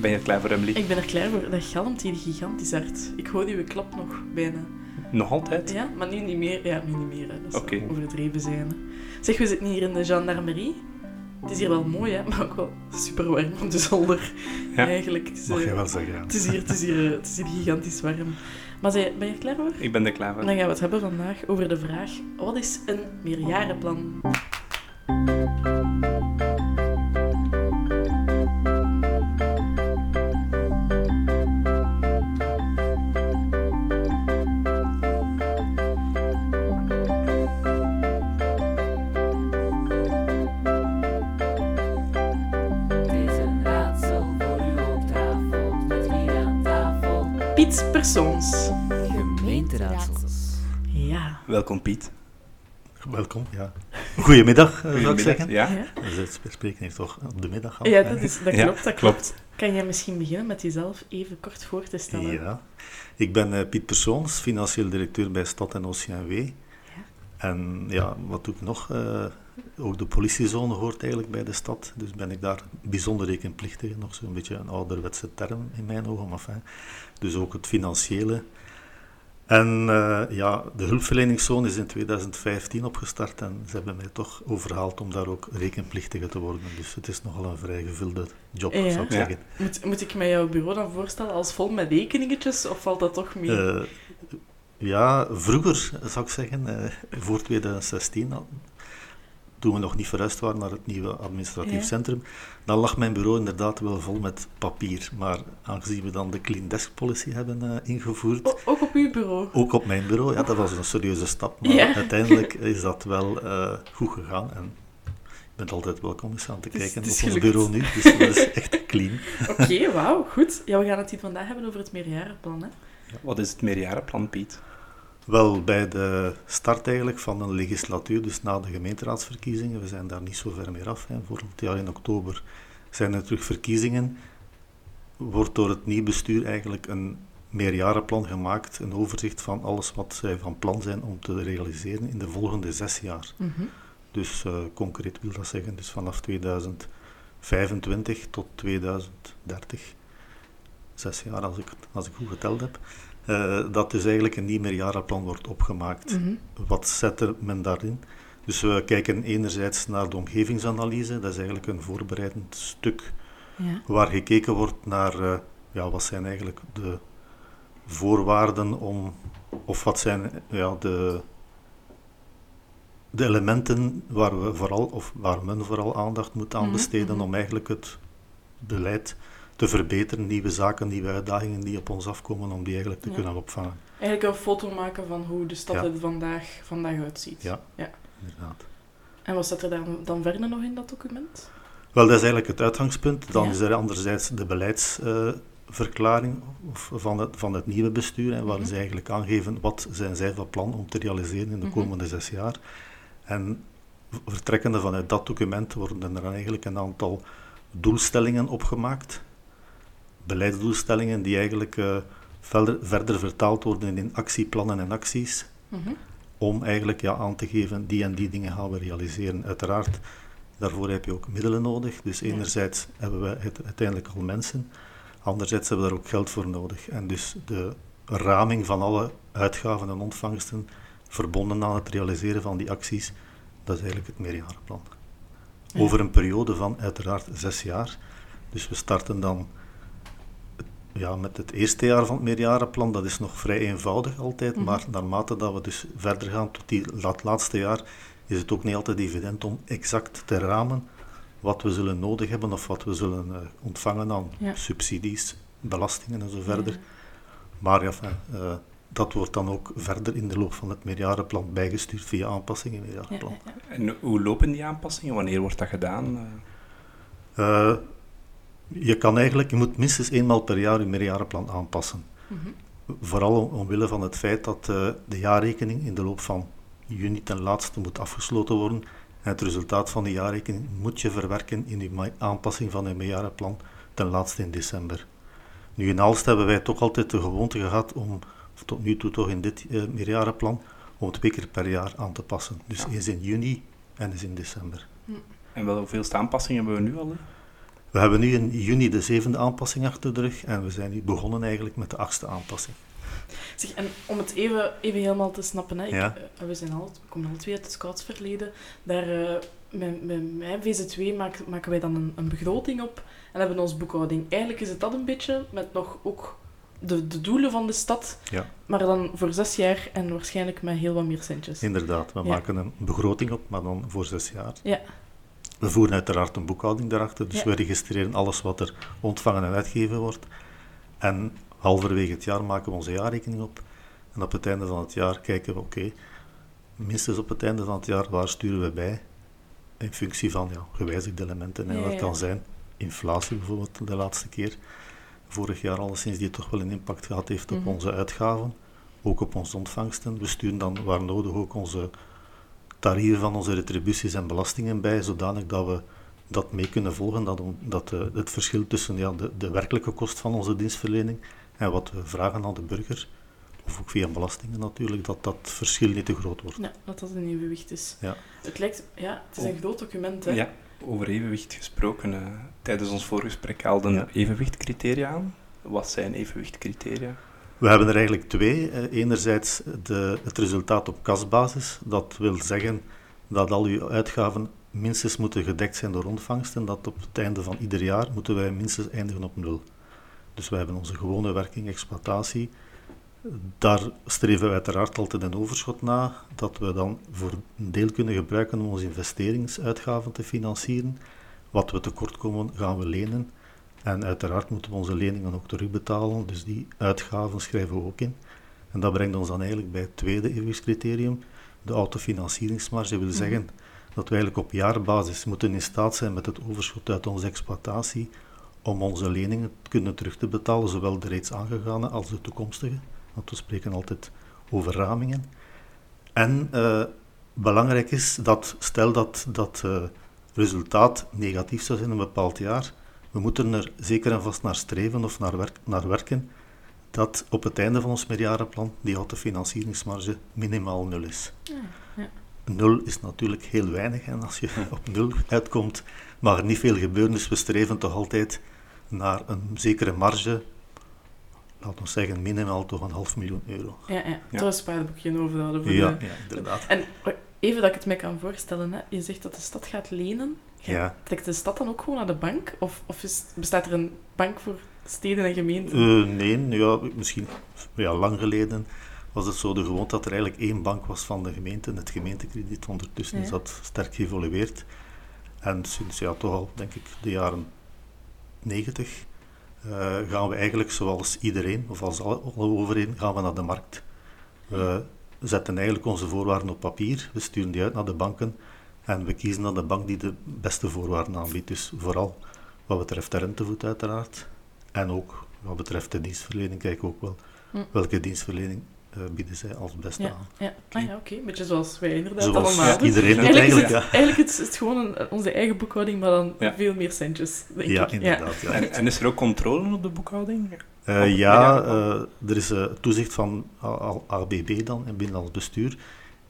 Ben je er klaar voor, Emily? Ik ben er klaar voor. Dat galmt hier gigantisch hard. Ik hoor die klap nog bijna. Nog altijd? Ja, maar nu niet meer. Ja, nu niet meer. Hè. Dat Oké. zou overdreven zijn. hè. Zeg, we zitten hier in de gendarmerie. Het is hier wel mooi, hè, maar ook wel super warm op de zolder. Ja. Eigenlijk. Het is, Mag eh, je wel zeggen, ja. het is, hier, het, is hier, eh, het is hier gigantisch warm. Maar zij, ben je er klaar voor? Ik ben er klaar voor. Dan gaan we het hebben vandaag over de vraag: wat is een meerjarenplan? Piet Persoons. Gemeenteraadsels. Ja. Welkom, Piet. Welkom, ja. Goedemiddag, zou ik zeggen. Ja? Ja, Dus we spreken hier toch op de middag ja dat, is, dat Ja, klopt. Dat klopt. klopt. Kan jij misschien beginnen met jezelf even kort voor te stellen? Ja. Ik ben eh, Piet Persoons, financieel directeur bij Stad en OCMW. En ja, wat doe ik nog? Eh, ook de politiezone hoort eigenlijk bij de stad. Dus ben ik daar bijzonder rekenplichtige, nog zo'n beetje een ouderwetse term in mijn ogen. Maar enfin, dus ook het financiële. En eh, ja, de hulpverleningszone is in 2015 opgestart en ze hebben mij toch overhaald om daar ook rekenplichtige te worden. Dus het is nogal een vrij gevulde job, Ja. zou ik Ja. zeggen. Moet, moet ik mij jouw bureau dan voorstellen als vol met rekeningetjes of valt dat toch mee? Eh, ja, vroeger zou ik zeggen, eh, voor 2016, al, toen we nog niet verhuisd waren naar het nieuwe administratief Ja. centrum, dan lag mijn bureau inderdaad wel vol met papier. Maar aangezien we dan de clean desk policy hebben eh, ingevoerd, O- ook op uw bureau? ook op mijn bureau, ja, dat was een serieuze stap, maar Ja. uiteindelijk is dat wel eh, goed gegaan. En je bent altijd welkom eens aan te kijken het is op ons bureau nu, dus dat is echt clean. Oké, wauw, goed. Ja, we gaan het hier vandaag hebben over het meerjarenplan. Hè? Wat is het meerjarenplan, Piet? Wel, bij de start eigenlijk van een legislatuur, dus na de gemeenteraadsverkiezingen, we zijn daar niet zo ver meer af. Hè. Volgend jaar in oktober zijn er terug verkiezingen. Wordt door het nieuw bestuur eigenlijk een meerjarenplan gemaakt, een overzicht van alles wat zij van plan zijn om te realiseren in de volgende zes jaar. Mhm. Dus eh, concreet wil dat zeggen, dus vanaf 2025 tot 2030, zes jaar als ik, als ik goed geteld heb, eh, dat dus eigenlijk een nieuw meerjarenplan wordt opgemaakt. Mhm. Wat zet er men daarin? Dus we kijken enerzijds naar de omgevingsanalyse, dat is eigenlijk een voorbereidend stuk Ja. waar gekeken wordt naar eh, ja, wat zijn eigenlijk de voorwaarden om, of wat zijn ja, de, de elementen waar, we vooral, of waar men vooral aandacht moet aan Mhm, besteden mhm. om eigenlijk het beleid te verbeteren, nieuwe zaken, nieuwe uitdagingen die op ons afkomen, om die eigenlijk te Ja. kunnen opvangen. Eigenlijk een foto maken van hoe de stad Ja. er vandaag, vandaag uitziet. Ja. ja. Inderdaad. En wat staat er dan, dan verder nog in dat document? Wel, dat is eigenlijk het uitgangspunt. Dan is er anderzijds de beleidsverklaring of van, het, van het nieuwe bestuur, hè, waar Mhm. ze eigenlijk aangeven wat zijn zij van plan om te realiseren in de Mhm. komende zes jaar. En vertrekkende vanuit dat document worden er dan eigenlijk een aantal doelstellingen opgemaakt. Beleidsdoelstellingen die eigenlijk eh, verder, verder vertaald worden in actieplannen en acties Mhm. om eigenlijk ja, aan te geven, die en die dingen gaan we realiseren. Uiteraard, daarvoor heb je ook middelen nodig. Dus Ja. enerzijds hebben we het, uiteindelijk al mensen, anderzijds hebben we daar ook geld voor nodig. En dus de raming van alle uitgaven en ontvangsten verbonden aan het realiseren van die acties, dat is eigenlijk het meerjarenplan. Ja. Over een periode van uiteraard zes jaar. Dus we starten dan ja, met het eerste jaar van het meerjarenplan, dat is nog vrij eenvoudig altijd, Mhm. maar naarmate dat we dus verder gaan tot die, dat laatste jaar, is het ook niet altijd evident om exact te ramen wat we zullen nodig hebben of wat we zullen eh, ontvangen aan Ja. subsidies, belastingen en zo verder. Ja. Maar ja, eh, dat wordt dan ook verder in de loop van het meerjarenplan bijgestuurd via aanpassingen in het Ja, meerjarenplan. ja, ja. En hoe lopen die aanpassingen? Wanneer wordt dat gedaan? Eh, Eh, je kan eigenlijk, je moet minstens eenmaal per jaar je meerjarenplan aanpassen. Vooral om- omwille van het feit dat eh, de jaarrekening in de loop van juni ten laatste moet afgesloten worden. En het resultaat van de jaarrekening moet je verwerken in ma- aanpassing van je meerjarenplan ten laatste in december. Nu in Aalst hebben wij toch altijd de gewoonte gehad om, of tot nu toe toch in dit eh, meerjarenplan, om twee keer per jaar aan te passen. Dus Ja. eens in juni en eens in december. En wel hoeveel aanpassingen hebben we nu al? hè? We hebben nu in juni de zevende aanpassing achter de rug en we zijn nu begonnen eigenlijk met de achtste aanpassing. Zeg, en om het even, even helemaal te snappen, hè. Ik, Ja. eh, we, zijn al, we komen alle twee uit het scoutsverleden. Daar, eh, met, met mijn VZ2 maken, maken wij dan een, een begroting op en hebben onze boekhouding. Eigenlijk is het dat een beetje, met nog ook de, de doelen van de stad, Ja. maar dan voor zes jaar en waarschijnlijk met heel wat meer centjes. Inderdaad, we Ja. maken een begroting op, maar dan voor zes jaar. Ja. We voeren uiteraard een boekhouding daarachter, dus Ja. we registreren alles wat er ontvangen en uitgegeven wordt. En halverwege het jaar maken we onze jaarrekening op. En op het einde van het jaar kijken we, oké, minstens op het einde van het jaar, waar sturen we bij? In functie van ja, gewijzigde elementen. En Ja, dat kan zijn inflatie bijvoorbeeld de laatste keer. Vorig jaar alleszins die toch wel een impact gehad heeft op Mhm. onze uitgaven. Ook op onze ontvangsten. We sturen dan waar nodig ook onze tarieven van onze retributies en belastingen bij, zodanig dat we dat mee kunnen volgen, dat, dat eh, het verschil tussen ja, de, de werkelijke kost van onze dienstverlening en wat we vragen aan de burger, of ook via belastingen natuurlijk, dat dat verschil niet te groot wordt. Ja, dat dat een evenwicht is. Ja. Het lijkt, ja, het is een groot document, hè. Ja, over evenwicht gesproken. eh, tijdens ons voorgesprek haalden Ja. evenwichtcriteria aan. Wat zijn evenwichtcriteria? We hebben er eigenlijk twee. Eh, Enerzijds de, het resultaat op kasbasis. Dat wil zeggen dat al uw uitgaven minstens moeten gedekt zijn door ontvangsten. Dat op het einde van ieder jaar moeten wij minstens eindigen op nul. Dus wij hebben onze gewone werking, exploitatie. Daar streven we uiteraard altijd een overschot na, dat we dan voor een deel kunnen gebruiken om onze investeringsuitgaven te financieren. Wat we tekortkomen, gaan we lenen. En uiteraard moeten we onze leningen ook terugbetalen, dus die uitgaven schrijven we ook in. En dat brengt ons dan eigenlijk bij het tweede eeuwigscriterium, de autofinancieringsmarge. Dat wil Mhm. zeggen dat we eigenlijk op jaarbasis moeten in staat zijn met het overschot uit onze exploitatie om onze leningen te kunnen terug te betalen, zowel de reeds aangegane als de toekomstige. Want we spreken altijd over ramingen. En eh, belangrijk is dat, stel dat dat eh, resultaat negatief zou zijn in een bepaald jaar, we moeten er zeker en vast naar streven of naar, werk, naar werken dat op het einde van ons meerjarenplan die autofinancieringsmarge minimaal nul is. Ja, ja. Nul is natuurlijk heel weinig en als je op nul uitkomt, mag er niet veel gebeuren. Dus we streven toch altijd naar een zekere marge, laten we zeggen minimaal toch een half miljoen euro. Ja, ja. Daar een spaarboekje over houden. Voor Ja, de- ja inderdaad. En even dat ik het me kan voorstellen, hè. je zegt dat de stad gaat lenen. Ja. Trekt de stad dan ook gewoon naar de bank? Of, of is, bestaat er een bank voor steden en gemeenten? Eh, nee, ja, misschien ja, lang geleden was het zo de gewoonte dat er eigenlijk één bank was van de gemeente, het gemeentekrediet. Ondertussen is Ja. dat sterk geëvolueerd. En sinds ja, toch al, denk ik, de jaren 90 eh, gaan we eigenlijk zoals iedereen, of als alle, overheden, gaan we naar de markt. We zetten eigenlijk onze voorwaarden op papier, we sturen die uit naar de banken en we kiezen dan de bank die de beste voorwaarden aanbiedt. Dus vooral wat betreft de rentevoet uiteraard. En ook wat betreft de dienstverlening kijken we ook wel Hm. welke dienstverlening eh, bieden zij als beste Ja, aan. ja. Ah ja, oké. Beetje zoals wij inderdaad Zoals allemaal ja, iedereen doet Eigenlijk, is het, ja. eigenlijk is het gewoon een- onze eigen boekhouding, maar dan Ja. veel meer centjes, denk Ja, ik. inderdaad. Ja. En, en is er ook controle op de boekhouding? Eh, ja, eh, er is eh, toezicht van ABB dan, en binnenlands bestuur.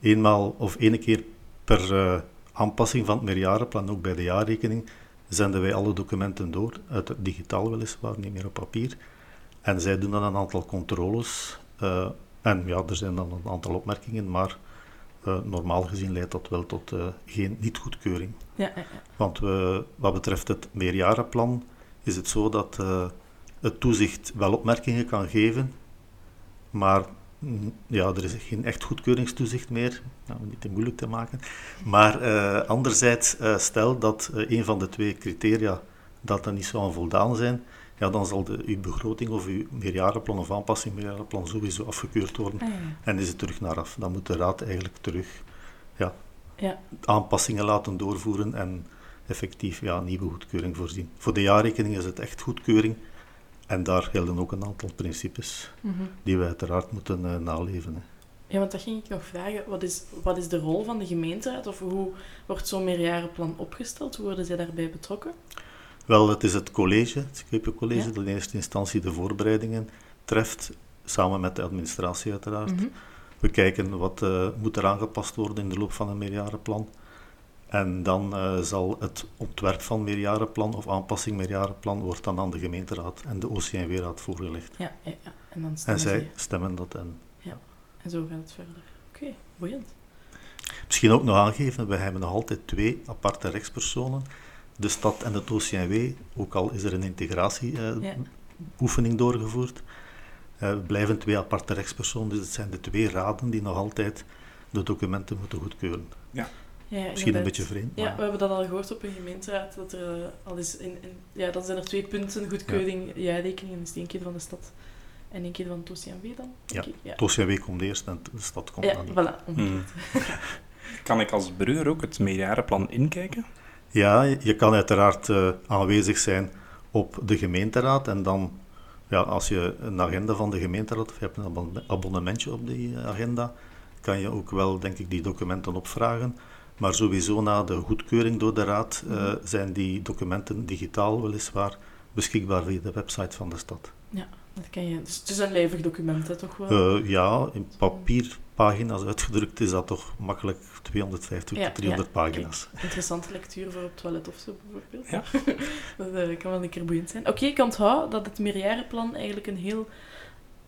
Eenmaal of ene keer per aanpassing van het meerjarenplan, ook bij de jaarrekening, zenden wij alle documenten door, uit het digitaal weliswaar, niet meer op papier. En zij doen dan een aantal controles. en ja, er zijn dan een aantal opmerkingen, maar normaal gezien leidt dat wel tot geen niet-goedkeuring. Ja, ja, ja. Want we, wat betreft het meerjarenplan is het zo dat het toezicht wel opmerkingen kan geven, maar mm, ja, er is geen echt goedkeuringstoezicht meer, nou, om niet te moeilijk te maken. Maar eh, anderzijds, eh, stel dat eh, een van de twee criteria dat er niet zou aan voldaan zijn, ja, dan zal de, uw begroting of uw meerjarenplan of aanpassing meerjarenplan sowieso afgekeurd worden Ah, ja. en is het terug naar af. Dan moet de raad eigenlijk terug ja, Ja. aanpassingen laten doorvoeren en effectief ja, nieuwe goedkeuring voorzien. Voor de jaarrekening is het echt goedkeuring en daar gelden ook een aantal principes Mhm. die we uiteraard moeten eh, naleven. Hè. Ja, want dat ging ik nog vragen. Wat is, wat is de rol van de gemeenteraad? Of hoe wordt zo'n meerjarenplan opgesteld? Hoe worden zij daarbij betrokken? Wel, het is het college, het Schepencollege, Ja. dat in eerste instantie de voorbereidingen treft, samen met de administratie uiteraard. Mhm. We kijken wat eh, moet er aangepast worden in de loop van een meerjarenplan. En dan eh, zal het ontwerp van meerjarenplan of aanpassing meerjarenplan wordt dan aan de gemeenteraad en de OCMW-raad voorgelegd. Ja, ja, ja. En dan En zij stemmen dat en En zo gaat het verder. Oké, boeiend. Misschien ook nog aangeven, we hebben nog altijd twee aparte rechtspersonen. De stad en het OCMW, ook al is er een integratieoefening Ja. doorgevoerd, eh, blijven twee aparte rechtspersonen. Dus het zijn de twee raden die nog altijd de documenten moeten goedkeuren. Ja, Misschien een beetje vreemd, Ja, we hebben dat al gehoord op een gemeenteraad, dat er eh, al is in, in, ja, dan zijn er twee punten, goedkeuring, ja-rekening, en is één keer van de stad en één keer van het OCMW dan. Ja, het OCMW komt eerst en de stad komt ja dan niet. voilà. omgekeerd. Kan ik als burger ook het meerjarenplan inkijken? Ja, je kan uiteraard eh, aanwezig zijn op de gemeenteraad en dan, ja, als je een agenda van de gemeenteraad of je hebt een abonne- abonnementje op die eh, agenda, kan je ook wel, denk ik, die documenten opvragen. Maar sowieso na de goedkeuring door de raad eh, zijn die documenten digitaal weliswaar beschikbaar via de website van de stad. Dat kan je. Dus het is een lijvig document, hè, toch wel? Eh, ja, in papierpagina's uitgedrukt is dat toch makkelijk 250 Ja, tot 300 ja, pagina's. Interessante lectuur voor op het toilet of zo, bijvoorbeeld. Ja. dat eh, kan wel een keer boeiend zijn. Oké, ik onthoud dat het meerjarenplan eigenlijk een heel...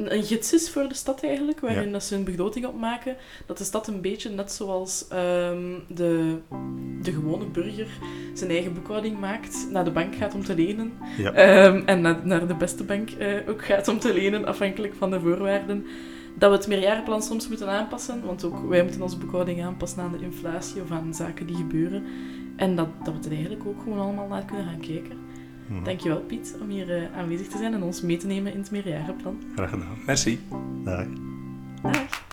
Een gids is voor de stad eigenlijk, waarin Ja. dat ze hun begroting opmaken. Dat de stad een beetje, net zoals ehm, de, de gewone burger zijn eigen boekhouding maakt, naar de bank gaat om te lenen. Ja. Ehm, en naar, naar de beste bank eh, ook gaat om te lenen, afhankelijk van de voorwaarden. Dat we het meerjarenplan soms moeten aanpassen, want ook wij moeten onze boekhouding aanpassen aan de inflatie of aan zaken die gebeuren. En dat, dat we er eigenlijk ook gewoon allemaal naar kunnen gaan kijken. Mhm. Dankjewel Piet om hier eh, aanwezig te zijn en ons mee te nemen in het meerjarenplan. Graag gedaan. Merci. Dag. Dag!